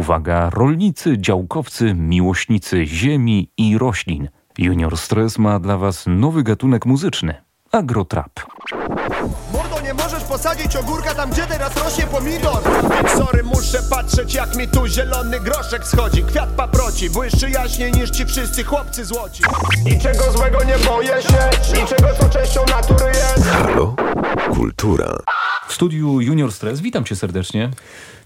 uwaga, rolnicy, działkowcy, miłośnicy ziemi i roślin. Junior Stress ma dla Was nowy gatunek muzyczny agrotrap. Mordo, nie możesz posadzić ogórka tam, gdzie teraz rośnie pomidor sorry, muszę patrzeć, jak mi tu zielony groszek schodzi Kwiat paproci, błyszczy jaśniej niż ci wszyscy chłopcy złoci Niczego złego nie boję się, niczego co częścią natury jest Halo? Kultura. W studiu Junior Stress witam Cię serdecznie.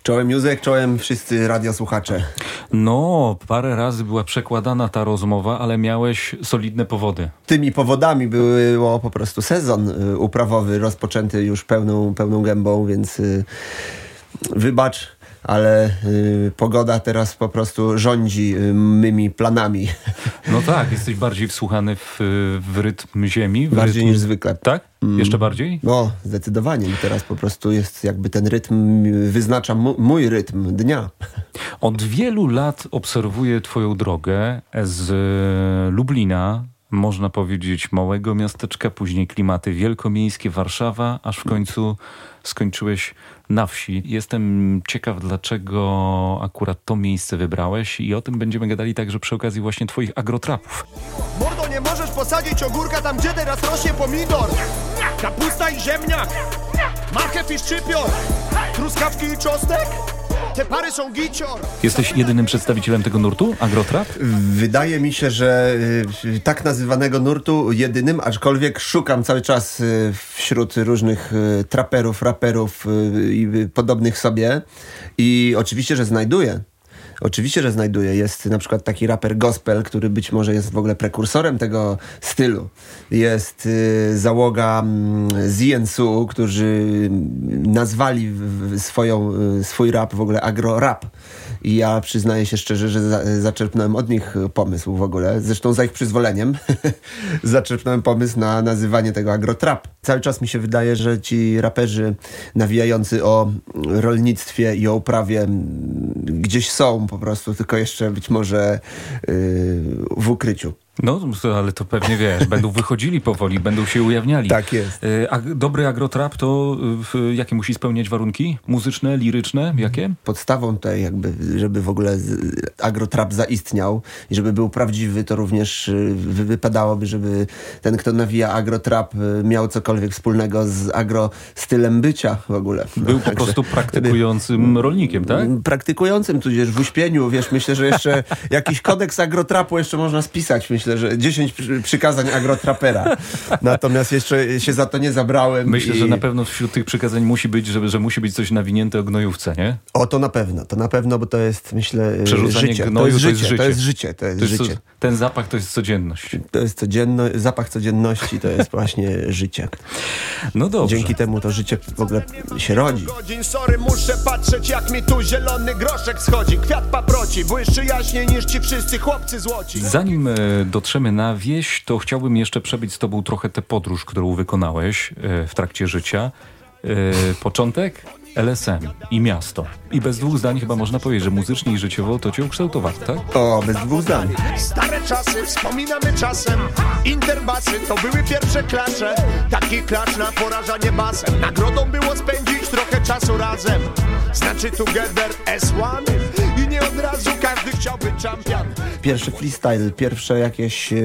Czołem Józek, czołem wszyscy radiosłuchacze. No, parę razy była przekładana ta rozmowa, ale miałeś solidne powody. Tymi powodami było po prostu sezon y, uprawowy rozpoczęty już pełną, pełną gębą, więc y, wybacz, ale y, pogoda teraz po prostu rządzi y, mymi planami. No tak, jesteś bardziej wsłuchany w, w rytm ziemi. W Bardziej rytm... niż zwykle. Tak? Jeszcze bardziej? No, zdecydowanie. Teraz po prostu jest jakby ten rytm, y, wyznacza mój rytm dnia. Od wielu lat obserwuję Twoją drogę z Lublina, można powiedzieć małego miasteczka, później klimaty wielkomiejskie, Warszawa, aż w końcu skończyłeś na wsi. Jestem ciekaw, dlaczego akurat to miejsce wybrałeś i o tym będziemy gadali także przy okazji właśnie Twoich agrotrapów. Mordo, nie możesz posadzić ogórka tam, gdzie teraz rośnie pomidor Kapusta i ziemniak, marchew i szczypior Truskawki i czosnek, te pary są gicior Jesteś jedynym przedstawicielem tego nurtu, agrotrap? Wydaje mi się, że y, tak nazywanego nurtu jedynym, aczkolwiek szukam cały czas y, wśród różnych y, traperów, raperów i podobnych sobie i oczywiście, że znajduję. Oczywiście, że znajduję. Jest na przykład taki raper gospel, który być może jest w ogóle prekursorem tego stylu. Jest y, załoga mm, ZNSU, którzy nazwali w, w swoją, y, swój rap w ogóle agro-rap. I ja przyznaję się szczerze, że za, zaczerpnąłem od nich pomysł w ogóle. Zresztą za ich przyzwoleniem zaczerpnąłem pomysł na nazywanie tego agrotrap. Cały czas mi się wydaje, że ci raperzy nawijający o rolnictwie i o uprawie gdzieś są po prostu, tylko jeszcze być może yy, w ukryciu. No, ale to pewnie wiesz, będą wychodzili powoli, będą się ujawniali. Tak jest. Y, A dobry agrotrap to jakie musi spełniać warunki? Muzyczne, liryczne? Jakie? Podstawą tutaj jakby, żeby w ogóle agrotrap zaistniał i żeby był prawdziwy, to również y, wy- wypadałoby, żeby ten, kto nawija agrotrap y, miał cokolwiek wspólnego z agro stylem bycia w ogóle. No, Był po prostu praktykującym rolnikiem, tak? Praktykującym, tudzież w uśpieniu, wiesz, myślę, że jeszcze jakiś kodeks agrotrapu jeszcze można spisać, myślę, że 10 przy- przykazań agrotrapera. Natomiast jeszcze się za to nie zabrałem. Myślę, i... że na pewno wśród tych przykazań musi być, że, że musi być coś nawinięte o gnojówce, nie? O, to na pewno, to na pewno, bo to jest, myślę, y, Przerzucanie życie. gnoju to, jest życie. to jest życie, to jest To jest, życie. ten zapach to jest codzienność. To jest codzienno, zapach codzienności, to jest właśnie życie. No dobrze. Dzięki temu to życie w ogóle się rodzi. Godzin, sorry, muszę patrzeć, jak mi tu zielony groszek schodzi Kwiat paproci, błyszczy jaśniej niż ci wszyscy chłopcy złoci Zanim e, dotrzemy na wieś, to chciałbym jeszcze przebyć z tobą trochę tę podróż, którą wykonałeś e, w trakcie życia. E, Początek LSM i miasto. I bez dwóch zdań chyba można powiedzieć, że muzycznie i życiowo to cię ukształtowało, tak? O, bez dwóch zdań. Stare czasy wspominamy czasem Interbasy to były pierwsze klasze Taki klacz na porażanie basem Nagrodą było spędzić trochę czasu razem Znaczy together S1 I nie od razu każdy Pierwszy freestyle, pierwsze jakieś e,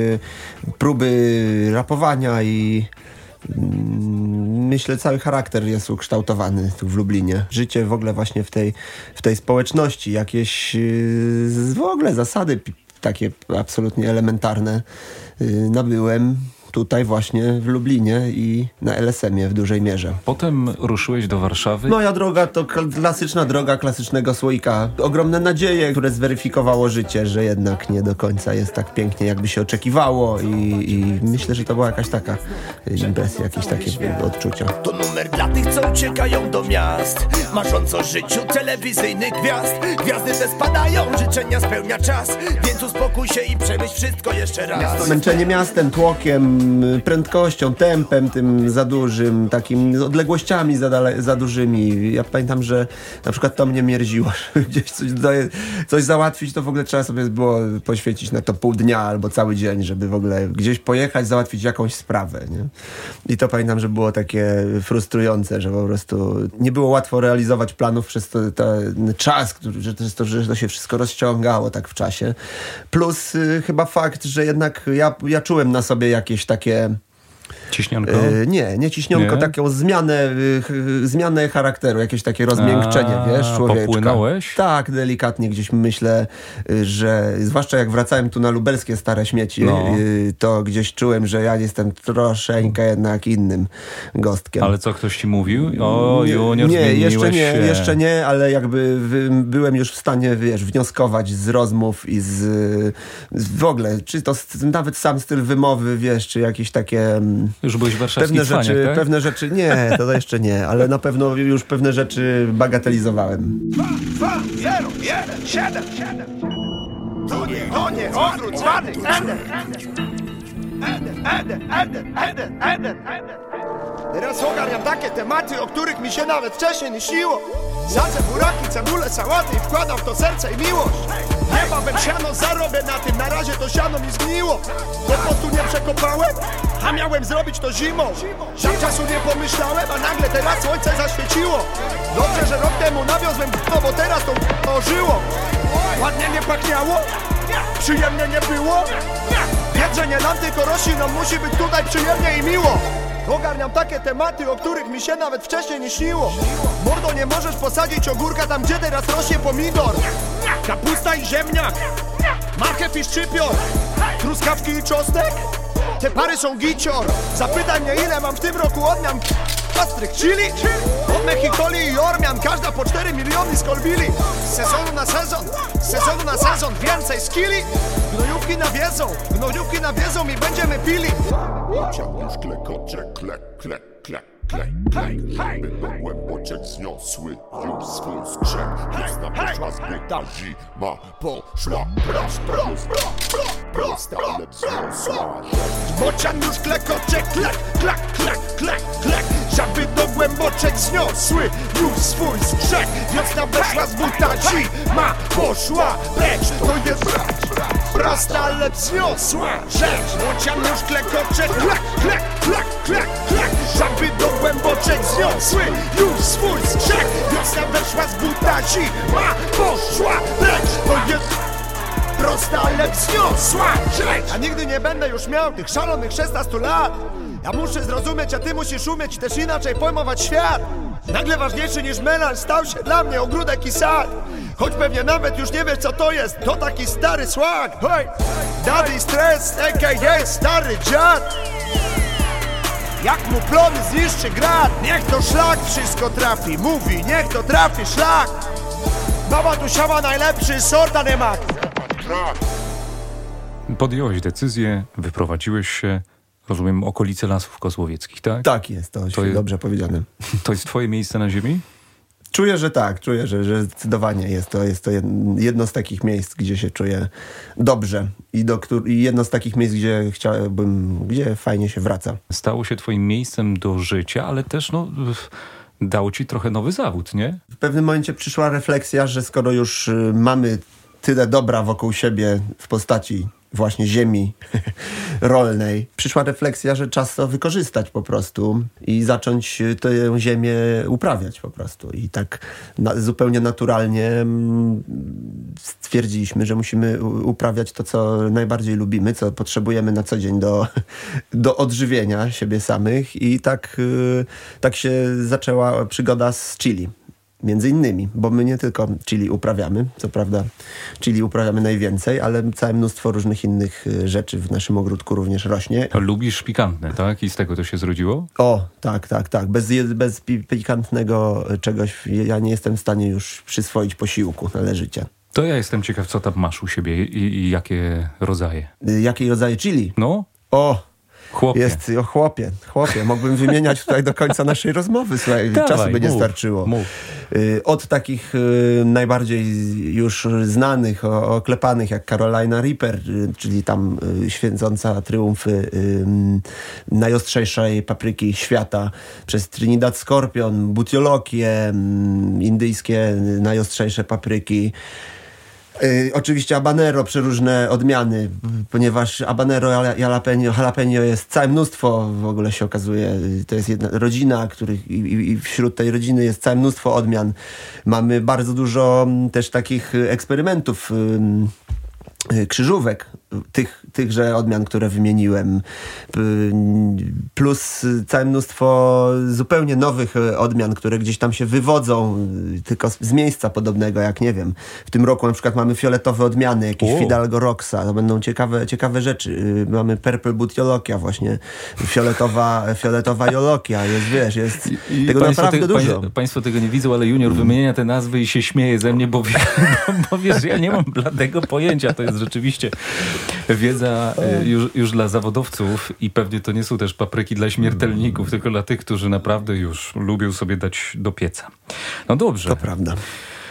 próby rapowania i mm, myślę cały charakter jest ukształtowany tu w Lublinie. Życie w ogóle właśnie w tej, w tej społeczności, jakieś e, w ogóle zasady takie absolutnie elementarne e, nabyłem tutaj właśnie w Lublinie i na LSM-ie w dużej mierze. Potem ruszyłeś do Warszawy. Moja droga to kl- klasyczna droga klasycznego słoika. Ogromne nadzieje, które zweryfikowało życie, że jednak nie do końca jest tak pięknie, jakby się oczekiwało i, i myślę, że to była jakaś taka impresja, jakieś takie odczucia. To numer dla tych, co uciekają do miast Marząc o życiu telewizyjnych gwiazd Gwiazdy te spadają, życzenia spełnia czas Więc uspokój się i przemyśl wszystko jeszcze raz Męczenie miastem, tłokiem, prędkością, tempem tym za dużym, takim odległościami za, za dużymi. Ja pamiętam, że na przykład to mnie mierziło, że gdzieś coś coś załatwić, to w ogóle trzeba sobie było poświęcić na to pół dnia albo cały dzień, żeby w ogóle gdzieś pojechać, załatwić jakąś sprawę. Nie? I to pamiętam, że było takie frustrujące, że po prostu nie było łatwo realizować planów przez to, ten czas, który, że, to, że to się wszystko rozciągało tak w czasie. Plus y, chyba fakt, że jednak ja, ja czułem na sobie jakieś takie Ciśnionko? E, nie, nie ciśnionko, Nie? taką zmianę, ch- zmianę charakteru, jakieś takie rozmiękczenie, A, wiesz, człowieczka. popłynąłeś? Tak, delikatnie gdzieś myślę, y, że zwłaszcza jak wracałem tu na lubelskie stare śmieci, No. to gdzieś czułem, że ja jestem troszeczkę jednak innym gostkiem. Ale co, ktoś ci mówił? O, Nie, Junior, nie, jeszcze nie, się. jeszcze nie, ale jakby byłem już w stanie, wiesz, wnioskować z rozmów i z, z w ogóle, czy to nawet sam styl wymowy, wiesz, czy jakieś takie mm, Już byłeś w warszawskich pewne rzeczy, tak? pewne rzeczy, nie, to jeszcze nie, ale na pewno już pewne rzeczy bagatelizowałem. Dwa, zero, jeden, siedem, siedem. To nie, to nie, odwrót, dzbanek, Eden. Eden, Eden, Eden, Eden, Eden, Eden. Teraz ogarniam takie tematy, o których mi się nawet wcześniej nie śniło. Sadzę buraki, cebulę, sałaty i wkładam w to serce i miłość. Niebawem siano zarobię na tym, na razie to siano mi zgniło. Po prostu nie przekopałem, a miałem zrobić to zimą. Zawczasu nie pomyślałem, a nagle teraz słońce zaświeciło. Dobrze, że rok temu nawiozłem no bo teraz to ożyło. Ładnie nie pachniało, przyjemnie nie było. Jedzenie nam tylko roślinom musi być tutaj przyjemnie i miło. Ogarniam takie tematy, o których mi się nawet wcześniej nie śniło. Mordo, nie możesz posadzić ogórka tam, gdzie teraz rośnie pomidor. Kapusta i ziemniak, marchew i szczypior, truskawki i czosnek. Te pary są gicior. Zapytaj mnie, ile mam w tym roku odmian Pastryk chili, od Mexikoli i Ormian Każda po 4 miliony skolbili. Z sezonu na sezon, z sezonu na sezon Więcej skilli, gnojówki nawiedzą Gnojówki nawiedzą i będziemy pili. Ciąg już klekocze, klek, klek, klek, klek, klek Żeby głęboczek zniosły już swój skrzek Jasna poszła z buta zima poszła. Prost, prost, prost, ale wzniosła. Bocian już klekocze, klek, klek, klek, klek, klek Żaby do głęboczek zniosły już swój skrzek Wiosna weszła z buta, zima poszła precz. To jest prosta, ale wzniosła rzecz. Bocian już klekocze, klek, klek, klek, klek, klek Żaby do głęboczek zniosły już swój skrzek. Wiosna weszła z buta, zima poszła precz. To jest prosta, ale wzniosła rzecz. A nigdy nie będę już miał tych szalonych 16 lat Ja muszę zrozumieć, a ty musisz umieć też inaczej pojmować świat. Nagle ważniejszy niż melanż stał się dla mnie ogródek i sad. Choć pewnie nawet już nie wiesz co to jest, to taki stary swag Hej! Daddy stres, a.k.a. stary dziad. Jak mu plony zniszczy grad Niech to szlak wszystko trafi Mówi, niech to trafi szlak. Baba tu siała najlepszy sort, a nie mak. Podjąłeś decyzję, wyprowadziłeś się, rozumiem, okolice Lasów Kozłowieckich, tak? Tak jest, to, To jest- dobrze powiedziane. To jest twoje miejsce na ziemi? Czuję, że tak, czuję, że, że zdecydowanie jest to, jest to jed- jedno z takich miejsc, gdzie się czuję dobrze i, do, i jedno z takich miejsc, gdzie chciałbym, gdzie fajnie się wraca. Stało się twoim miejscem do życia, ale też no, dało ci trochę nowy zawód, nie? W pewnym momencie przyszła refleksja, że skoro już y, mamy tyle dobra wokół siebie w postaci właśnie ziemi rolnej, przyszła refleksja, że czas to wykorzystać po prostu i zacząć tę ziemię uprawiać po prostu. I tak na, zupełnie naturalnie mm, stwierdziliśmy, że musimy uprawiać to, co najbardziej lubimy, co potrzebujemy na co dzień do, do odżywienia siebie samych i tak, y, tak się zaczęła przygoda z chili. Między innymi, bo my nie tylko chili uprawiamy, co prawda chili uprawiamy najwięcej, ale całe mnóstwo różnych innych y, rzeczy w naszym ogródku również rośnie. Lubisz pikantne, tak? I z tego to się zrodziło? O, tak, tak, tak. Bez, bez pi- pikantnego czegoś ja nie jestem w stanie już przyswoić posiłku na życia. To ja jestem ciekaw, co tam masz u siebie i, i jakie rodzaje. Y, Jakiej rodzaju chili? No, O, chłopie. jest, o chłopie, chłopie. Mógłbym wymieniać tutaj do końca naszej rozmowy, słuchaj, Dawaj, czasu by nie mów, starczyło. mów. Y, Od takich y, najbardziej już znanych, oklepanych jak Carolina Reaper, y, czyli tam święcąca triumfy mm, najostrzejszej papryki świata, przez Trinidad Scorpion, butiolokie, mm, indyjskie najostrzejsze papryki. Y, oczywiście habanero, przeróżne odmiany, ponieważ habanero jala- jalapeno, jalapeno jest całe mnóstwo, w ogóle się okazuje, y, to jest jedna rodzina, których, i, i wśród tej rodziny jest całe mnóstwo odmian. Mamy bardzo dużo mm, też takich y, eksperymentów ym, y, krzyżówek, tych, tychże odmian, które wymieniłem, P- plus y, całe mnóstwo zupełnie nowych y, odmian, które gdzieś tam się wywodzą, y, tylko z- miejsca podobnego, jak nie wiem. W tym roku na przykład mamy fioletowe odmiany, jakieś. Fidalgo Roxa, to będą ciekawe, ciekawe rzeczy. Y, Mamy Purple Boot Jolokia właśnie, fioletowa, fioletowa Jolokia, jest, wiesz, jest I tego naprawdę te- dużo. pań- Państwo tego nie widzą, ale Junior wymienia te nazwy i się śmieje ze mnie, bo, bo, bo wiesz, ja nie mam bladego pojęcia. To jest rzeczywiście wiedza e, już, już dla zawodowców i pewnie to nie są też papryki dla śmiertelników, tylko dla tych, którzy naprawdę już lubią sobie dać do pieca. No dobrze. To prawda.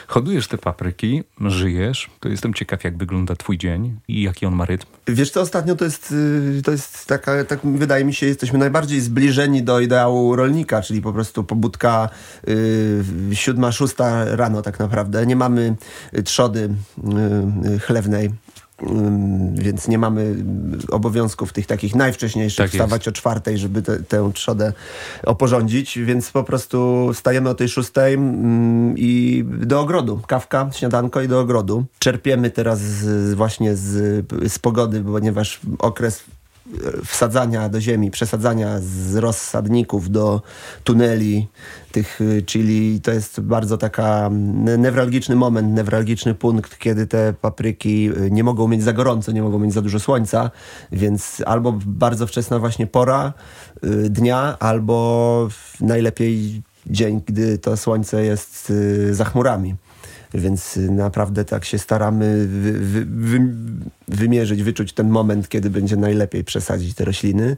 Hodujesz te papryki, żyjesz. To jestem ciekaw, jak wygląda twój dzień i jaki on ma rytm. Wiesz co, ostatnio to jest, y, to jest taka, tak wydaje mi się, jesteśmy najbardziej zbliżeni do ideału rolnika, czyli po prostu pobudka y, siódma, szósta rano tak naprawdę. Nie mamy trzody y, y, chlewnej. Więc nie mamy obowiązków tych takich najwcześniejszych Tak jest. wstawać o czwartej, żeby te, tę trzodę oporządzić, więc po prostu stajemy o tej szóstej i do ogrodu. Kawka, śniadanko i do ogrodu. Czerpiemy teraz z, właśnie z, z pogody, ponieważ okres wsadzania do ziemi, przesadzania z rozsadników do tuneli tych, y, czyli to jest bardzo taka ne- newralgiczny moment, newralgiczny punkt, kiedy te papryki y, nie mogą mieć za gorąco, nie mogą mieć za dużo słońca, więc albo bardzo wczesna właśnie pora y, dnia, albo najlepiej dzień, gdy to słońce jest za chmurami. Więc naprawdę tak się staramy wy, wy, wy, wymierzyć, wyczuć ten moment, kiedy będzie najlepiej przesadzić te rośliny.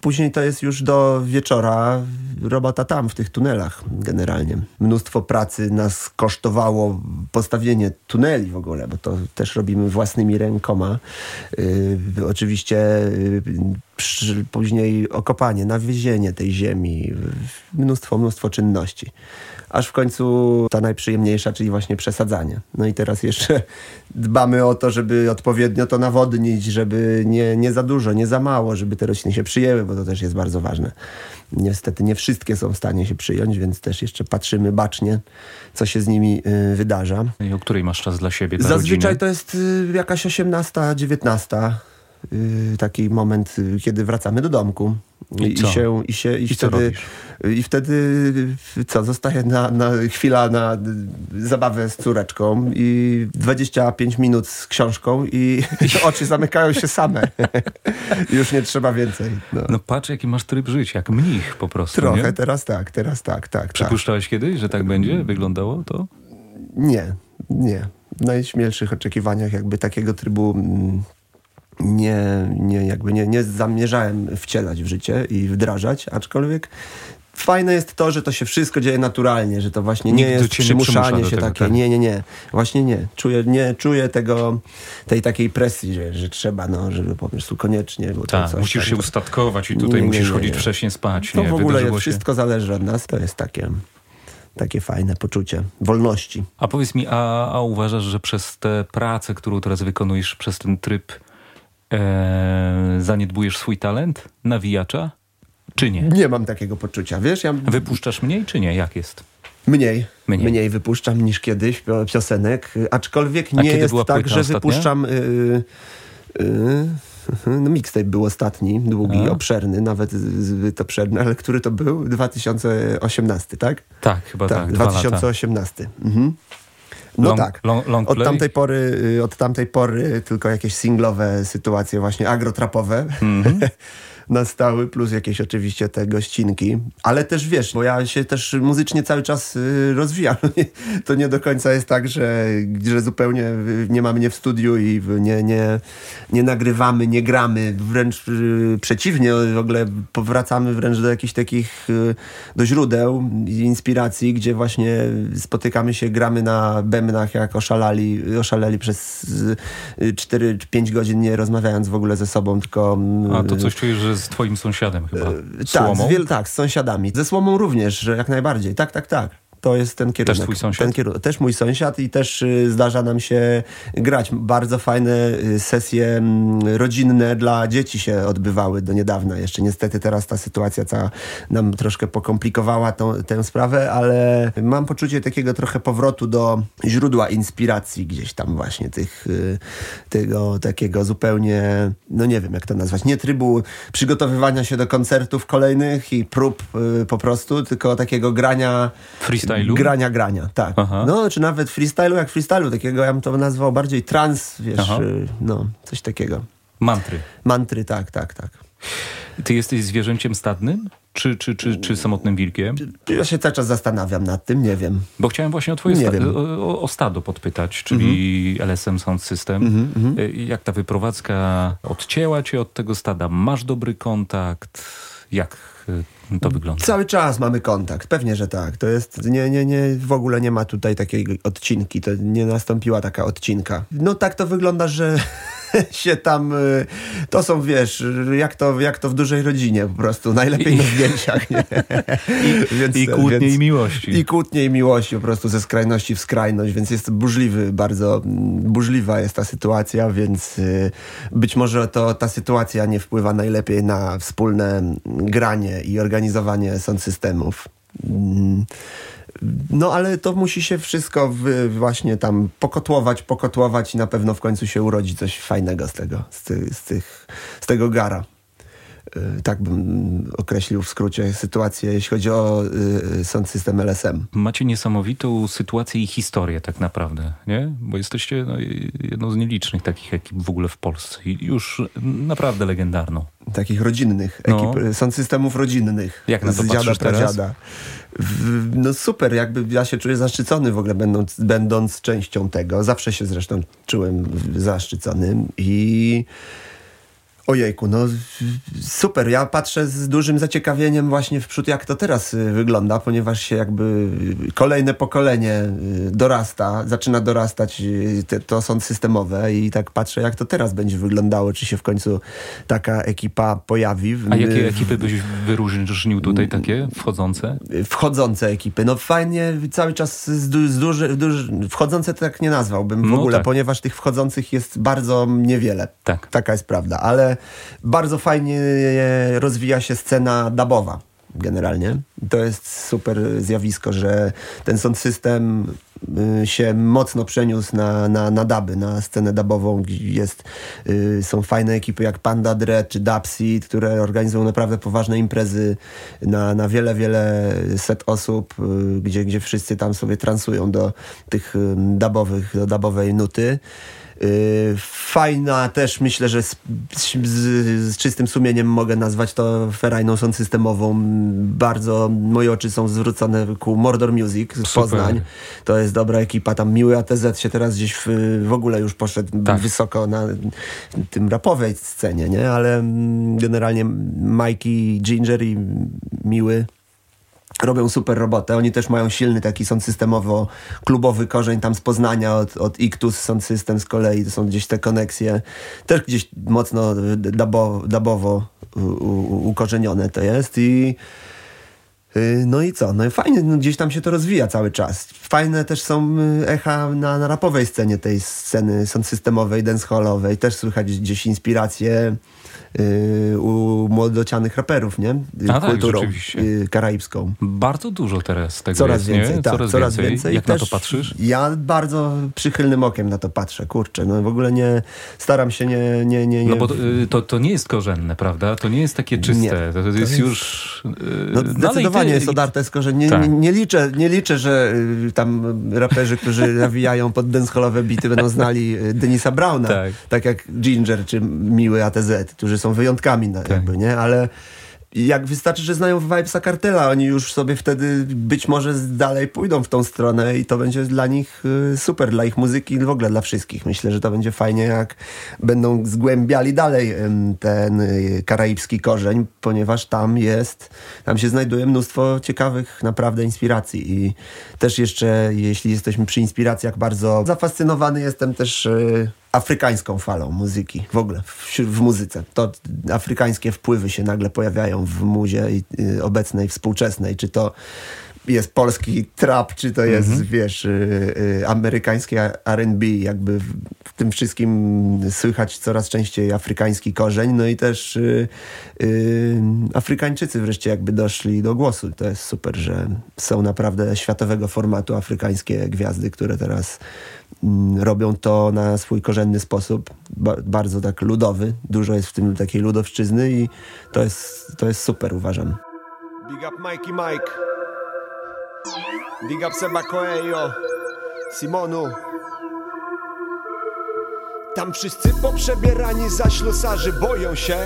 Później to jest już do wieczora robota tam, w tych tunelach generalnie. Mnóstwo pracy nas kosztowało postawienie tuneli w ogóle, bo to też robimy własnymi rękoma. Yy, oczywiście yy, później okopanie, nawiezienie tej ziemi, mnóstwo, mnóstwo czynności. Aż w końcu ta najprzyjemniejsza, czyli właśnie przesadzanie. No i teraz jeszcze dbamy o to, żeby odpowiednio to nawodnić, żeby nie, nie za dużo, nie za mało, żeby te rośliny się przyjęły, bo to też jest bardzo ważne. Niestety nie wszystkie są w stanie się przyjąć, więc też jeszcze patrzymy bacznie, co się z nimi y, wydarza. I o której masz czas dla siebie, dla Zazwyczaj rodziny? to jest y, jakaś 18, 19. y, Taki moment, y, kiedy wracamy do domku. I co? się, i się, i, I wtedy? I wtedy co, zostaje na, na chwila na zabawę z córeczką i 25 minut z książką i oczy zamykają się same. Już nie trzeba więcej. No. No patrz, jaki masz tryb życia, jak mnich po prostu, Trochę, nie? teraz tak, teraz tak, tak. tak. Przypuszczałeś kiedyś, że tak będzie? Wyglądało to? Nie, nie. W najśmielszych oczekiwaniach jakby takiego trybu mm, nie, nie, jakby nie, nie zamierzałem wcielać w życie i wdrażać, aczkolwiek fajne jest to, że to się wszystko dzieje naturalnie, że to właśnie nie Nikt jest nie przymuszanie do się tego, takie. tak. Nie, nie, nie. Właśnie nie. Czuję, nie. czuję tego, tej takiej presji, że, że trzeba, no, żeby po prostu koniecznie. Bo Tak, coś musisz tam, się to- ustatkować i tutaj Nie, nie, musisz nie, chodzić nie. wcześniej spać. To nie, w ogóle jest, się. wszystko zależy od nas. To jest takie, takie fajne poczucie wolności. A powiedz mi, a, a uważasz, że przez tę pracę, którą teraz wykonujesz, przez ten tryb e, zaniedbujesz swój talent nawijacza? Czy nie? Nie mam takiego poczucia, wiesz? Ja Wypuszczasz mniej, czy nie? Jak jest? Mniej, Mniej. mniej. wypuszczam niż kiedyś pio- piosenek, aczkolwiek nie jest tak, że ostatnia? wypuszczam... Y, y, no mixtape był ostatni, długi, A. obszerny, nawet zbyt obszerny, ale który to był? 2018, tak? Tak, chyba tak. tak, dwa lata. 2018. Mhm. No Long- tak. long- long od, tamtej pory, y, od tamtej pory tylko jakieś singlowe sytuacje właśnie agrotrapowe Mhm. nastały, plus jakieś oczywiście te gościnki. Ale też wiesz, bo ja się też muzycznie cały czas y, rozwijam. to nie do końca jest tak, że, że zupełnie nie mamy mnie w studiu i nie, nie, nie nagrywamy, nie gramy. Wręcz y, przeciwnie, w ogóle powracamy wręcz do jakichś takich, y, do źródeł inspiracji, gdzie właśnie spotykamy się, gramy na bębnach jak oszalali, oszaleli przez 4-5 godzin, nie rozmawiając w ogóle ze sobą, tylko... A to coś czujesz, że z twoim sąsiadem chyba. tak, Słomą? z wiel, tak, z sąsiadami. Ze słomą również, że jak najbardziej. Tak, tak, tak. To jest ten kierunek. twój sąsiad? Ten kierunek. Też mój sąsiad i też y, zdarza nam się grać. Bardzo fajne y, sesje mm, rodzinne dla dzieci się odbywały do niedawna. Jeszcze niestety teraz ta sytuacja cała nam troszkę pokomplikowała tą, tę sprawę, ale mam poczucie takiego trochę powrotu do źródła inspiracji gdzieś tam właśnie tych, y, tego takiego zupełnie, no nie wiem jak to nazwać, nie trybu przygotowywania się do koncertów kolejnych i prób po prostu, tylko takiego grania Freestylu? Grania, grania, tak. Aha. No, czy nawet freestylu jak freestylu, takiego ja bym to nazwał bardziej trans, wiesz, Aha. y, no, coś takiego. Mantry. Mantry, tak, tak, tak. Ty jesteś zwierzęciem stadnym? Czy, czy, czy, czy samotnym wilkiem? Ja się cały czas zastanawiam nad tym, nie wiem. Bo chciałem właśnie o twoje sta- o, o- stado podpytać, czyli LSM Sound System. Y, Jak ta wyprowadzka odcięła cię od tego stada? Masz dobry kontakt? Jak y, to wygląda? Cały czas mamy kontakt, pewnie, że tak. To jest, nie, nie, nie, w ogóle nie ma tutaj takiej odcinki, to nie nastąpiła taka odcinka. No tak to wygląda, że się tam, y, to są, wiesz, jak to, jak to w dużej rodzinie po prostu, najlepiej na zdjęciach, nie? Więc- I kłótnie więc- i miłości. I kłótnie i miłości po prostu ze skrajności w skrajność, więc jest burzliwy, bardzo mm, burzliwa jest ta sytuacja, więc y, być może to ta sytuacja nie wpływa najlepiej na wspólne mm, granie i organizowanie sound systemów. No ale to musi się wszystko właśnie tam pokotłować, pokotłować i na pewno w końcu się urodzi coś fajnego z tego, z, ty, z, tych, z tego gara. Y, Tak bym określił w skrócie sytuację, jeśli chodzi o y, sound system LSM. Macie niesamowitą sytuację i historię tak naprawdę, nie? Bo jesteście no, jedną z nielicznych takich ekip w ogóle w Polsce i już naprawdę legendarną. Takich rodzinnych No. ekip, y, sound systemów rodzinnych. Jak na to z dziada, pradziada. W- No super, jakby ja się czuję zaszczycony w ogóle będąc, będąc częścią tego. Zawsze się zresztą czułem zaszczycony i ojejku, no super. Ja patrzę z dużym zaciekawieniem właśnie w przód, jak to teraz y, wygląda, ponieważ się jakby kolejne pokolenie y, dorasta, zaczyna dorastać, y, te, to są systemowe i tak patrzę, jak to teraz będzie wyglądało, czy się w końcu taka ekipa pojawi. A jakie ekipy byś wyróżnił tutaj takie wchodzące? wchodzące ekipy. No fajnie, cały czas z, du- z duży, duży, wchodzące to tak nie nazwałbym w No ogóle, tak. ponieważ tych wchodzących jest bardzo niewiele. Tak. Taka jest prawda, ale bardzo fajnie e, rozwija się scena dubowa generalnie. To jest super zjawisko, że ten sound system y, się mocno przeniósł na, na, na duby, na scenę dubową. Jest, y, są fajne ekipy jak Panda Dread czy Dubseed, które organizują naprawdę poważne imprezy na, na wiele, wiele set osób, y, gdzie, gdzie wszyscy tam sobie transują do tych dubowych, do dubowej nuty. Yy, Fajna też, myślę, że z, z, z czystym sumieniem mogę nazwać to ferajną sound systemową. Bardzo moje oczy są zwrócone ku Mordor Music z Super. Poznań. To jest dobra ekipa. Tam miły ATZ się teraz gdzieś w, w ogóle już poszedł Tak. wysoko na tym rapowej scenie, nie? Ale mm, generalnie Mikey, Ginger i Miły robią super robotę. Oni też mają silny taki sound systemowo klubowy korzeń tam z Poznania od, od Ictus System z kolei. To są gdzieś te koneksje też gdzieś mocno dabo, dabowo ukorzenione to jest i y, no i co? No i fajnie, no gdzieś tam się to rozwija cały czas. Fajne też są y, echa na, na rapowej scenie tej sceny sound systemowej, dancehallowej. Też słychać gdzieś inspiracje y, u młodocianych raperów, nie? A tak, Kulturą y, karaibską. Bardzo dużo teraz tego Coraz jest, więcej, nie? tak, coraz, coraz więcej. więcej. Jak na to patrzysz? Ja bardzo przychylnym okiem na to patrzę, kurczę. No w ogóle nie, staram się nie... nie, nie, nie No bo to, y, to, to nie jest korzenne, prawda? To nie jest takie czyste. To, to jest, już... y, No, zdecydowanie ty- jest odarte z korzeni. Nie, Tak. nie, nie, liczę, nie liczę, że y, tam raperzy, którzy nawijają pod dancehallowe bity będą znali y, Denisa Browna. Tak. jak Ginger czy Miły ATZ, którzy są wyjątkami na, jakby, nie? Ale jak wystarczy, że znają Vibesa Kartela, oni już sobie wtedy być może dalej pójdą w tą stronę i to będzie dla nich y, super, dla ich muzyki i w ogóle dla wszystkich. Myślę, że to będzie fajnie, jak będą zgłębiali dalej ten y, karaibski korzeń, ponieważ tam jest, tam się znajduje mnóstwo ciekawych naprawdę inspiracji i też jeszcze, jeśli jesteśmy przy inspiracjach, bardzo zafascynowany jestem też y, afrykańską falą muzyki w ogóle, w, w muzyce. To afrykańskie wpływy się nagle pojawiają w muzie y, obecnej, współczesnej, czy to jest polski trap, czy to jest, wiesz, y, y, amerykański R&B, jakby w, w tym wszystkim słychać coraz częściej afrykański korzeń, no i też y, y, Afrykańczycy wreszcie jakby doszli do głosu. To jest super, że są naprawdę światowego formatu afrykańskie gwiazdy, które teraz mm, robią to na swój korzenny sposób, ba bardzo tak ludowy. Dużo jest w tym takiej ludowszczyzny i to jest, to jest super, uważam. Big up Mikey Mike. Big Seba Coelho. Simonu. Tam wszyscy poprzebierani za ślusarzy boją się.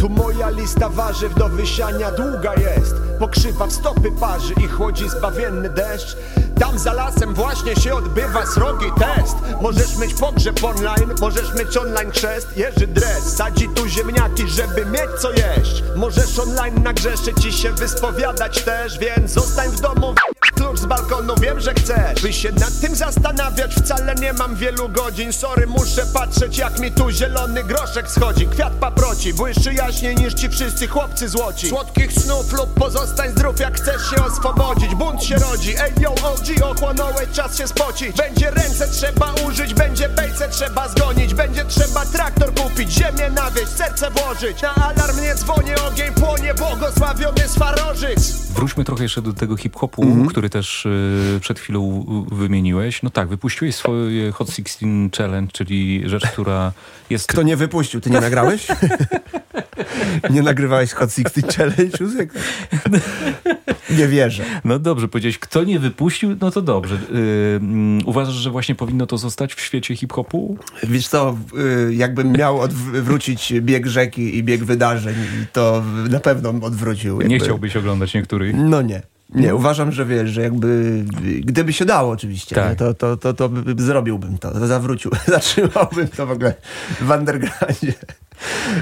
Tu moja lista warzyw do wysiania długa jest. Pokrzywa w stopy parzy i chłodzi zbawienny deszcz. Tam za lasem właśnie się odbywa srogi test. Możesz mieć pogrzeb online, możesz mieć online chrzest. Jerzy dres, sadzi tu ziemniaki, żeby mieć co jeść. Możesz online nagrzeszyć i się wyspowiadać też Więc zostań w domu, klucz z balkonu, wiem, że chcesz. By się nad tym zastanawiać, wcale nie mam wielu godzin. Sorry, muszę patrzeć jak mi tu zielony groszek schodzi. Kwiat paproci, błyszczy jaśniej niż ci wszyscy chłopcy złoci. Słodkich snów lub pozostań zdrów, jak chcesz się oswobodzić. Bunt się rodzi, ej yo OG, ochłonąłeś, czas się spocić. Będzie ręce trzeba użyć, będzie bejce trzeba zgonić. Będzie trzeba traktor kupić, ziemię nawieść, serce włożyć. Na alarm nie dzwonię, ogień płonie, błogosławiony Swarożyc Wróćmy trochę jeszcze do tego hip-hopu, Mhm. który też y, przed chwilą wymieniłeś. No tak, wypuściłeś swoje Hot 16 Challenge, czyli rzecz, która jest... Kto nie wypuścił? Ty nie nagrałeś? nie nagrywałeś Hot 60 Challenge? Nie wierzę. No dobrze, powiedziałeś, kto nie wypuścił, no to dobrze. Y, mm, uważasz, że właśnie powinno to zostać w świecie hip-hopu? Wiesz co, y, jakbym miał odwrócić bieg rzeki i bieg wydarzeń, to na pewno bym odwrócił. Nie jakby. chciałbyś oglądać niektórych? No nie. Nie, uważam, że wiesz, że jakby, gdyby się dało oczywiście, Tak. to, to, to, to by- zrobiłbym to, zawrócił, zatrzymałbym to w ogóle w undergroundzie.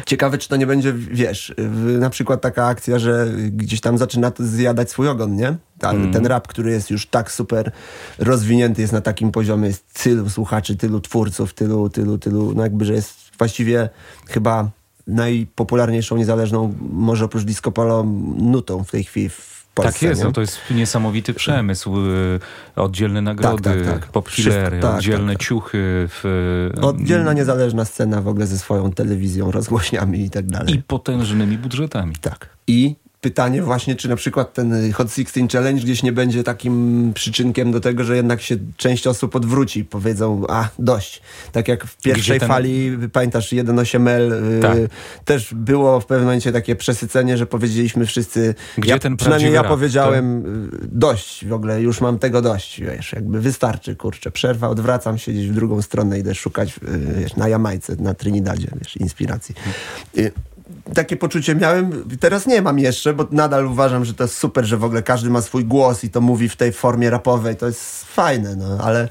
Ciekawe, czy to nie będzie, wiesz, na przykład taka akcja, że gdzieś tam zaczyna to zjadać swój ogon, nie? Ta, Mm. Ten rap, który jest już tak super rozwinięty, jest na takim poziomie, jest tylu słuchaczy, tylu twórców, tylu, tylu, tylu, no jakby, że jest właściwie chyba najpopularniejszą niezależną, może oprócz disco polo, nutą w tej chwili w Polsce. tak jest, no to jest niesamowity przemysł. y, Oddzielne nagrody, tak, tak. pop-killery, Wszystko, tak, oddzielne tak, tak. ciuchy. W, Oddzielna, niezależna scena w ogóle ze swoją telewizją, rozgłośniami i tak dalej. I potężnymi budżetami. tak. I pytanie właśnie, czy na przykład ten Hot 16 Challenge gdzieś nie będzie takim przyczynkiem do tego, że jednak się część osób odwróci, powiedzą, a dość. Tak jak w pierwszej ten- fali, pamiętasz 1.8L, y, Tak. też było w pewnym momencie takie przesycenie, że powiedzieliśmy wszyscy, Gdzie ja, ten przynajmniej ja powiedziałem, y, dość w ogóle, już mam tego dość, wiesz, jakby wystarczy, kurczę, przerwa, odwracam się gdzieś w drugą stronę, idę szukać y, wiesz, na Jamajce, na Trinidadzie, wiesz, inspiracji. Y, takie poczucie miałem, teraz nie mam jeszcze, bo nadal uważam, że to jest super, że w ogóle każdy ma swój głos i to mówi w tej formie rapowej, to jest fajne, no, ale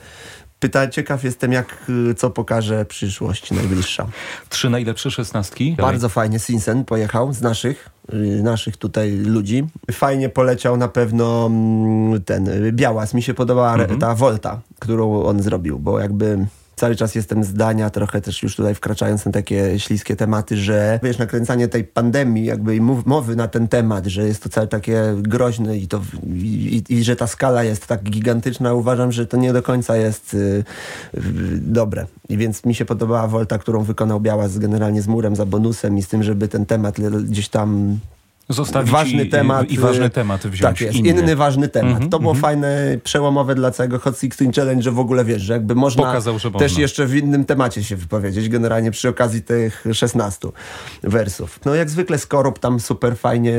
pyta, ciekaw jestem, jak, y, co pokaże przyszłość najbliższa. Trzy najlepsze szesnastki. Bardzo fajnie Sinsen pojechał z naszych, y, naszych tutaj ludzi. Fajnie poleciał na pewno mm, ten y, Białas. Mi się podobała re- ta Volta, którą on zrobił, bo jakby cały czas jestem zdania, trochę też już tutaj wkraczając na takie śliskie tematy, że wiesz, nakręcanie tej pandemii jakby i mowy na ten temat, że jest to całe takie groźne i, to, i, i, i że ta skala jest tak gigantyczna, uważam, że to nie do końca jest y, y, dobre. I więc mi się podobała Volta, którą wykonał Białas generalnie z murem za bonusem i z tym, żeby ten temat gdzieś tam Zostawić ważny i, temat. I, ważny y, temat wziąć. Tak jest, inny. inny ważny temat. Mhm, to było fajne, przełomowe dla całego Hot 16 Challenge, że w ogóle wiesz, że jakby można Pokazał, że też można. jeszcze w innym temacie się wypowiedzieć, generalnie przy okazji tych 16 wersów. No jak zwykle Skorup tam super fajnie,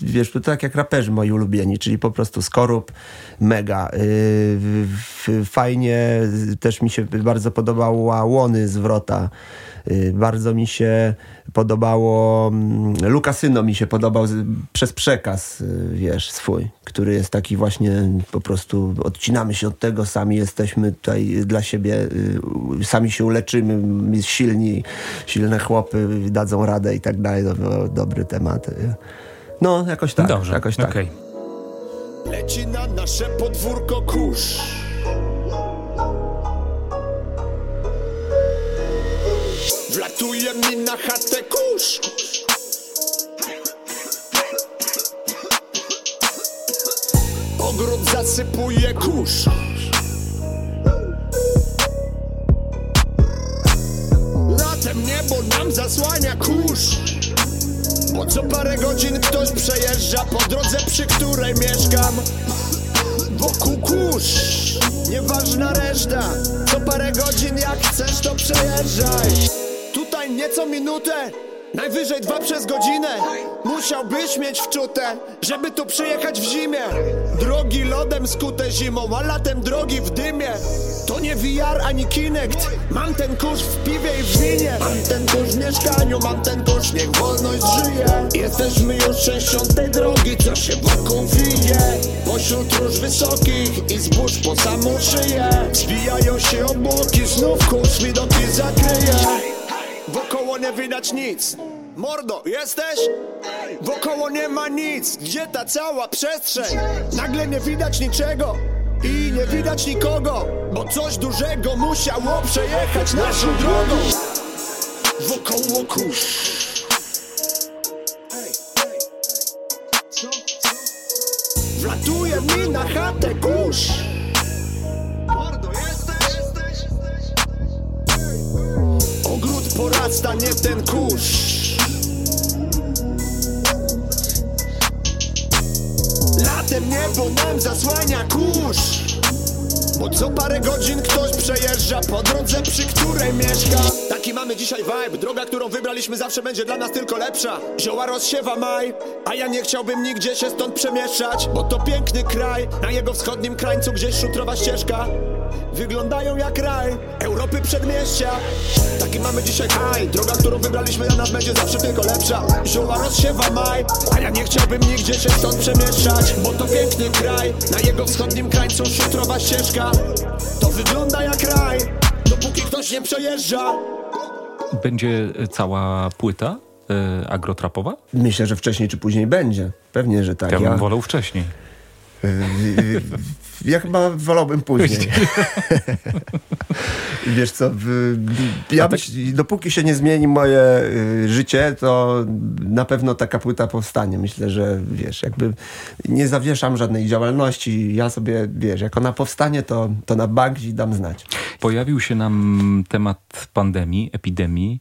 wiesz, to tak jak raperzy moi ulubieni, czyli po prostu Skorup, mega. Yy, f- fajnie, też mi się bardzo podobała Łony z Wrota. Yy, Bardzo mi się podobało, mm, Lukasyno mi się podobał z, przez przekaz, yy, wiesz, swój, który jest taki właśnie po prostu odcinamy się od tego, sami jesteśmy tutaj dla siebie, yy, sami się uleczymy, silni, silne chłopy dadzą radę i tak dalej. Do, dobry temat. No, jakoś tak. Dobrze, jakoś tak. okej. Leci na nasze podwórko kurz na chatę kurz. Ogród nasypuje kurz. Latem niebo nam zasłania kurz. Bo co parę godzin ktoś przejeżdża po drodze, przy której mieszkam. Wokół kurz Nieważna reszta Co parę godzin jak chcesz to przejeżdżaj Tutaj nieco minutę Najwyżej dwa przez godzinę. Musiałbyś mieć wczute Żeby tu przyjechać w zimie. Drogi lodem skute zimą A latem drogi w dymie. To nie VR ani Kinect Mam ten kurz w piwie i w winie. Mam ten kurz w mieszkaniu Mam ten kurz, niech wolność żyje. Jesteśmy już częścią tej drogi Co się wokół wije Pośród róż wysokich I zbóż po samą szyję. Zwijają się obłoki Znów kurz widoki zakryje Wokoło nie widać nic. Mordo, jesteś? Wokoło nie ma nic. Gdzie ta cała przestrzeń? Nagle nie widać niczego I nie widać nikogo Bo coś dużego musiało przejechać naszą drogą. Wokoło kurz. Wlatuje mi na chatę kurz porasta, nie ten kurz. Latem niebo nam zasłania kurz. Bo co parę godzin ktoś przejeżdża po drodze, przy której mieszka. Taki mamy dzisiaj vibe, droga, którą wybraliśmy zawsze będzie dla nas tylko lepsza. Zioła rozsiewa maj, a ja nie chciałbym nigdzie się stąd przemieszczać. Bo to piękny kraj, na jego wschodnim krańcu gdzieś szutrowa ścieżka Wyglądają jak raj, Europy przedmieścia Taki mamy dzisiaj haj Droga, którą wybraliśmy dla nas będzie zawsze tylko lepsza Zioła rozsiewa maj A ja nie chciałbym nigdzie się stąd przemieszczać Bo to piękny kraj Na jego wschodnim krańcu szutrowa ścieżka To wygląda jak raj Dopóki ktoś nie przejeżdża Będzie cała płyta y, agrotrapowa? Myślę, że wcześniej czy później będzie. Pewnie, że tak. Ja bym wolał wcześniej. Y, Ja chyba wolałbym później. Wiesz co, ja tak- myśl, dopóki się nie zmieni moje y, życie, to na pewno taka płyta powstanie. Myślę, że wiesz, jakby nie zawieszam żadnej działalności. Ja sobie, wiesz, jak ona powstanie, to, to na bank ci dam znać. Pojawił się nam temat pandemii, epidemii.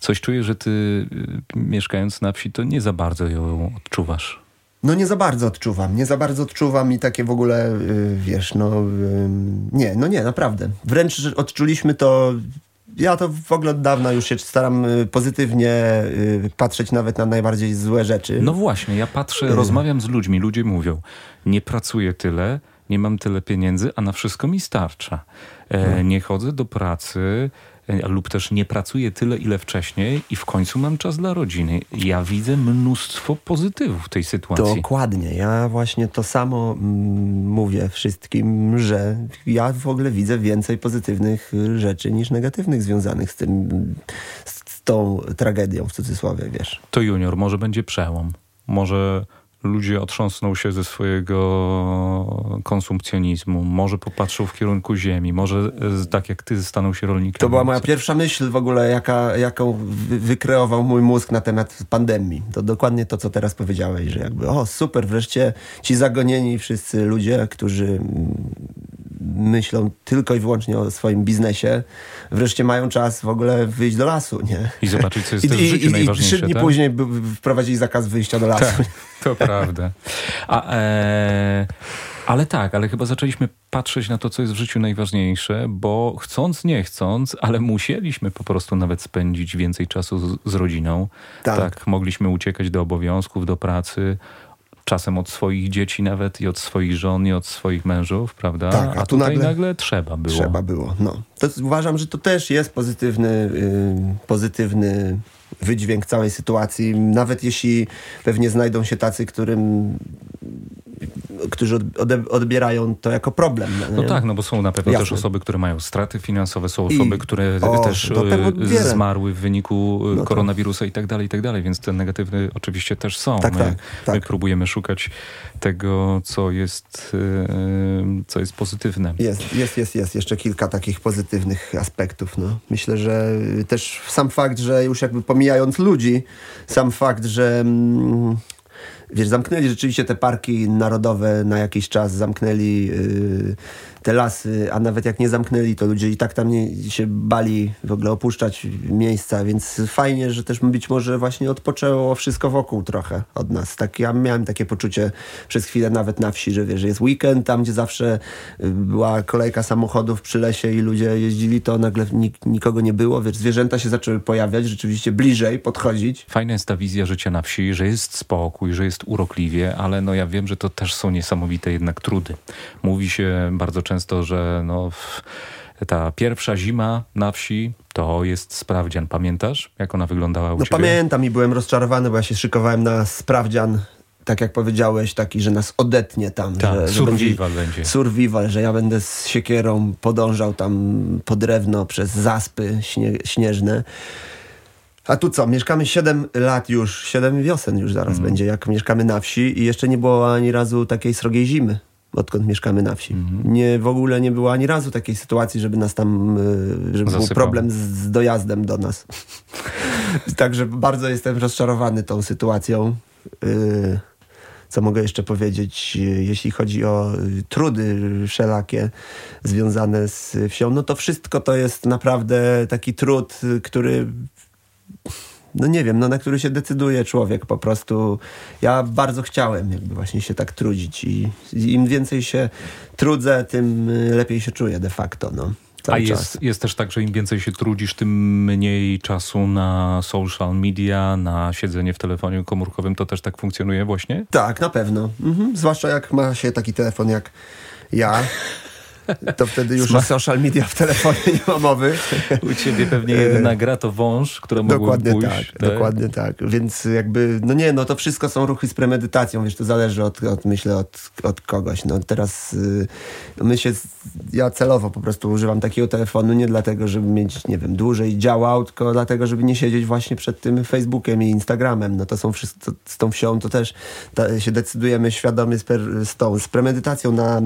Coś czuję, że ty y, mieszkając na wsi, to nie za bardzo ją odczuwasz. No nie za bardzo odczuwam, nie za bardzo odczuwam i takie w ogóle, y, wiesz, no y, nie, no nie, naprawdę. Wręcz odczuliśmy to, ja to w ogóle od dawna już się staram y, pozytywnie y, patrzeć nawet na najbardziej złe rzeczy. No właśnie, ja patrzę, rozmawiam z ludźmi, ludzie mówią, nie pracuję tyle, nie mam tyle pieniędzy, a na wszystko mi starcza. E, nie chodzę do pracy lub też nie pracuję tyle, ile wcześniej i w końcu mam czas dla rodziny. Ja widzę mnóstwo pozytywów w tej sytuacji. Dokładnie. Ja właśnie to samo mm, mówię wszystkim, że ja w ogóle widzę więcej pozytywnych y, rzeczy niż negatywnych związanych z tym, z tą tragedią w cudzysłowie, wiesz. To junior, może będzie przełom. Może ludzie otrząsną się ze swojego konsumpcjonizmu, może popatrzą w kierunku ziemi, może e, tak jak ty staną się rolnikami. To była moja pierwsza myśl w ogóle, jaka, jaką wy- wykreował mój mózg na temat pandemii. To dokładnie to, co teraz powiedziałeś, że jakby o super, wreszcie ci zagonieni wszyscy ludzie, którzy myślą tylko i wyłącznie o swoim biznesie, wreszcie mają czas w ogóle wyjść do lasu, nie? I zobaczyć, co jest I, też w i, życiu i, i najważniejsze. trzy dni tak? później wprowadzili zakaz wyjścia do lasu. Tak, to prawda. A, e, ale tak, ale chyba zaczęliśmy patrzeć na to, co jest w życiu najważniejsze, bo chcąc, nie chcąc, ale musieliśmy po prostu nawet spędzić więcej czasu z, z rodziną. Tak. mogliśmy uciekać do obowiązków, do pracy. Czasem od swoich dzieci nawet i od swoich żon i od swoich mężów, prawda? Tak, a a tu tutaj nagle- nagle, trzeba było. Trzeba było, no. To uważam, że to też jest pozytywny, y, pozytywny wydźwięk całej sytuacji. Nawet jeśli pewnie znajdą się tacy, którym którzy odbierają to jako problem. No nie? tak, no bo są na pewno Jasne. też osoby, które mają straty finansowe, są I- osoby, które o, też no tego e, zmarły w wyniku e, No koronawirusa i tak dalej, i tak dalej, więc te negatywne oczywiście też są. Tak, my, tak, my tak. próbujemy szukać tego, co jest, e, co jest pozytywne. Jest, jest, jest, jest. Jeszcze kilka takich pozytywnych aspektów. No. Myślę, że też sam fakt, że już jakby pomijając ludzi, sam fakt, że mm, Wiesz, zamknęli rzeczywiście te parki narodowe na jakiś czas, zamknęli yy, te lasy, a nawet jak nie zamknęli, to ludzie i tak tam nie, się bali w ogóle opuszczać miejsca, więc fajnie, że też być może właśnie odpoczęło wszystko wokół trochę od nas. Tak, ja miałem takie poczucie przez chwilę nawet na wsi, że wiesz, jest weekend, tam gdzie zawsze y, była kolejka samochodów przy lesie i ludzie jeździli, to nagle nik nikogo nie było, wiesz, zwierzęta się zaczęły pojawiać, rzeczywiście bliżej podchodzić. Fajna jest ta wizja życia na wsi, że jest spokój, że jest urokliwie, ale no ja wiem, że to też są niesamowite jednak trudy. Mówi się bardzo często, że no, ta pierwsza zima na wsi to jest sprawdzian. Pamiętasz, jak ona wyglądała u No ciebie? pamiętam i byłem rozczarowany, bo ja się szykowałem na sprawdzian, tak jak powiedziałeś, taki, że nas odetnie tam. Tak, że, że survival będzie. Survival, że ja będę z siekierą podążał tam po drewno przez zaspy śnie, śnieżne. A tu co, mieszkamy 7 lat już, 7 wiosen już zaraz będzie, jak mieszkamy na wsi i jeszcze nie było ani razu takiej srogiej zimy, odkąd mieszkamy na wsi. Nie, w ogóle nie było ani razu takiej sytuacji, żeby nas tam, y, żeby był Zasypało. problem z, z dojazdem do nas. Także bardzo jestem rozczarowany tą sytuacją. Y, Co mogę jeszcze powiedzieć, y, jeśli chodzi o trudy wszelakie związane z wsią, no to wszystko to jest naprawdę taki trud, który no nie wiem, no na który się decyduje człowiek po prostu. Ja bardzo chciałem jakby właśnie się tak trudzić i im więcej się trudzę, tym y, lepiej się czuję de facto, no. A czas. jest, jest też tak, że im więcej się trudzisz, tym mniej czasu na social media, na siedzenie w telefonie komórkowym. To też tak funkcjonuje właśnie? Tak, na pewno. Mhm. Zwłaszcza jak ma się taki telefon jak ja, to wtedy już o social media w telefonie nie ma mowy. U ciebie pewnie jedyna gra to wąż, która mogła Dokładnie pójść. tak, dokładnie tak. Więc jakby, no nie, no to wszystko są ruchy z premedytacją, wiesz, to zależy od, od myślę, od, od kogoś. No teraz y, my się, ja celowo po prostu używam takiego telefonu nie dlatego, żeby mieć, nie wiem, dłużej działał, tylko dlatego, żeby nie siedzieć właśnie przed tym Facebookiem i Instagramem. No to są wszystko, z tą wsią to też ta, się decydujemy świadomie z, per, z tą, z premedytacją na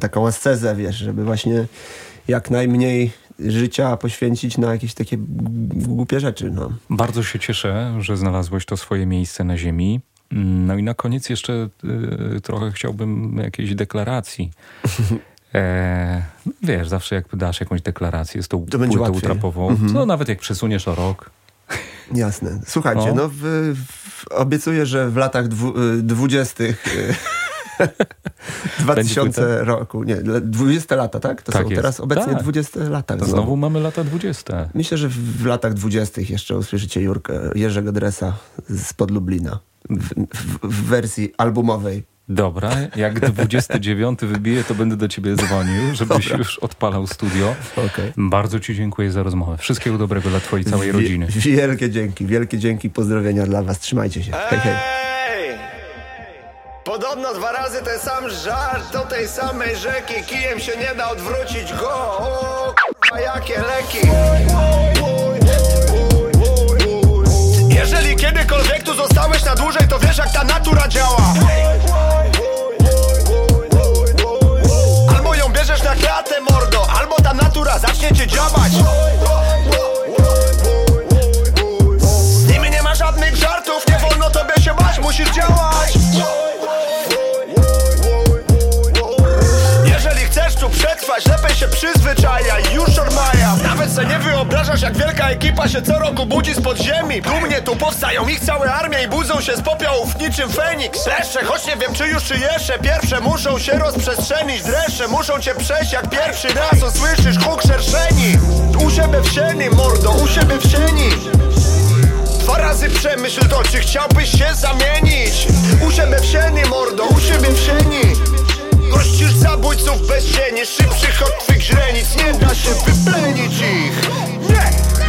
taką ascezę, wiesz, żeby właśnie jak najmniej życia poświęcić na jakieś takie głupie rzeczy, no. Bardzo się cieszę, że znalazłeś to swoje miejsce na ziemi. No i na koniec jeszcze y, trochę chciałbym jakiejś deklaracji. E, wiesz, zawsze jak dasz jakąś deklarację tą To będzie płytą łatwiej. trapową, no nawet jak przesuniesz o rok, Jasne. Słuchajcie, No. no, w, w, obiecuję, że w latach y, dwudziestych y, 2000 roku, nie, le- 20 lata, tak? To Tak są jest. teraz obecnie Tak. 20 lata. Znowu. znowu mamy lata dwudzieste. Myślę, że w, latach 20 jeszcze usłyszycie Jurkę, Jerzego Dresa spod Lublina w, w, w wersji albumowej. Dobra, jak 29 wybije, to będę do ciebie dzwonił, żebyś już odpalał studio. Okej. Bardzo ci dziękuję za rozmowę. Wszystkiego dobrego dla twojej całej rodziny. Wielkie dzięki, wielkie dzięki, pozdrowienia dla was. Trzymajcie się. Hej, hej. Podobno dwa razy ten sam żart do tej samej rzeki. Kijem się nie da odwrócić go. A jakie leki? Jeżeli kiedykolwiek tu zostałeś na dłużej To wiesz jak ta natura działa. Albo ją bierzesz na klatę mordo Albo ta natura zacznie cię działać jak wielka ekipa się co roku budzi z podziemi Dumnie tu powstają ich całe armie i budzą się z popiołów niczym Feniks. Leszcze, choć nie wiem czy już czy jeszcze. Pierwsze muszą się rozprzestrzenić. Dreszcze muszą cię przejść jak pierwszy raz. Usłyszysz huk szerszeni. U siebie w sieni, mordo, u siebie w sieni. Dwa razy przemyśl to, czy chciałbyś się zamienić. U siebie w sieni, mordo, u siebie w sieni Gościsz zabójców bez cieni Szybszych od twych źrenic Nie da się wyplenić ich Nie!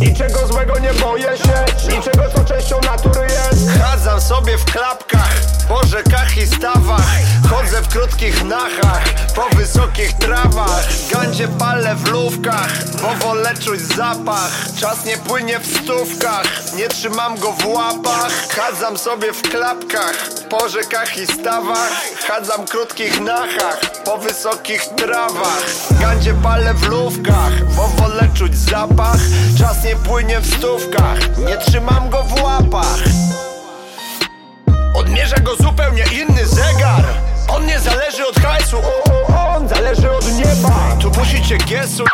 Niczego złego nie boję się. Niczego co częścią natury jest. Chadzam sobie w klapkach Po rzekach i stawach. Chodzę w krótkich nachach Po wysokich trawach. Gandzie palę w lówkach Bo wolę czuć zapach. Czas nie płynie w stówkach Nie trzymam go w łapach. Chadzam sobie w klapkach Po rzekach i stawach. Chadzam w krótkich nachach Po wysokich trawach. Gandzie palę w lówkach Bo wolę czuć zapach. Czas nie płynie w stówkach Nie trzymam go w łapach. Zmierza go zupełnie inny zegar. On nie zależy od hajsu, on zależy od nieba. Tu musicie gesu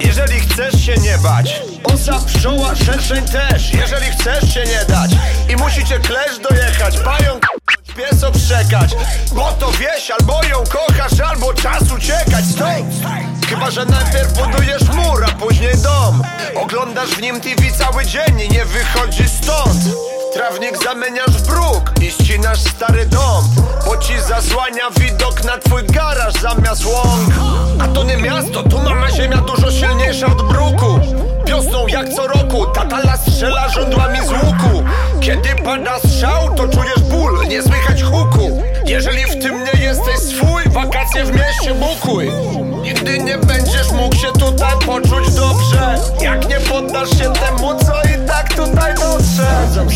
jeżeli chcesz się nie bać. Osa, pszczoła, szerszeń też Jeżeli chcesz się nie dać. I musicie klesz dojechać Pająk pies obszczekać Bo to wieś, albo ją kochasz Albo czas uciekać. Stąd! Chyba, że najpierw budujesz mur, a później dom. Oglądasz w nim TV cały dzień i nie wychodzi stąd. Trawnik zamieniasz w bruk i ścinasz stary dom Bo ci zasłania widok na twój garaż zamiast łąk. A to nie miasto, tu mama ziemia dużo silniejsza od bruku Wiosną jak co roku, tatala strzela żądłami z łuku. Kiedy pada strzał, to czujesz ból, nie słychać huku. Jeżeli w tym nie jesteś swój, wakacje w mieście bukuj. Nigdy nie będziesz mógł się tutaj poczuć dobrze. Jak nie poddasz się temu, co i tak tutaj Chodzę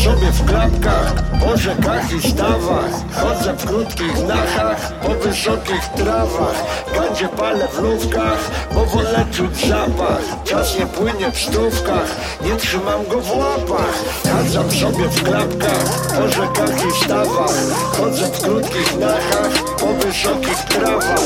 sobie w klapkach, po rzekach i stawach Chodzę w krótkich nachach, po wysokich trawach. Gandzie palę w lówkach, bo wolę czuć zapach. Czas nie płynie w stówkach, nie trzymam go w łapach. Chodzę sobie w klapkach, po rzekach i stawach Chodzę w krótkich nachach, po wysokich trawach.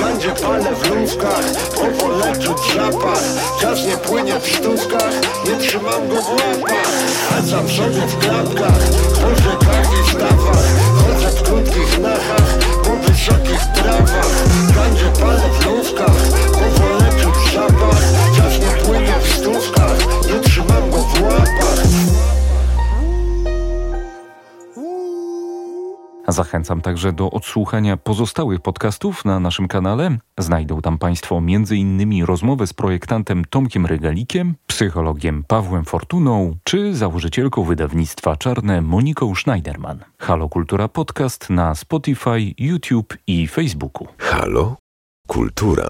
Gandzie palę w lówkach, bo wolę czuć zapach Czas nie płynie w stówkach, nie trzymam go w łapach. Chodzę sobie w klapkach, po rzekach i stawach. Chodzę w krótkich nachach, po wysokich trawach. Gandzie palę w Zachęcam także do odsłuchania pozostałych podcastów na naszym kanale. Znajdą tam Państwo m.in. rozmowę z projektantem Tomkiem Regalikiem, psychologiem Pawłem Fortuną czy założycielką wydawnictwa Czarne Moniką Schneiderman. Halo Kultura Podcast na Spotify, YouTube i Facebooku. Halo? Kultura.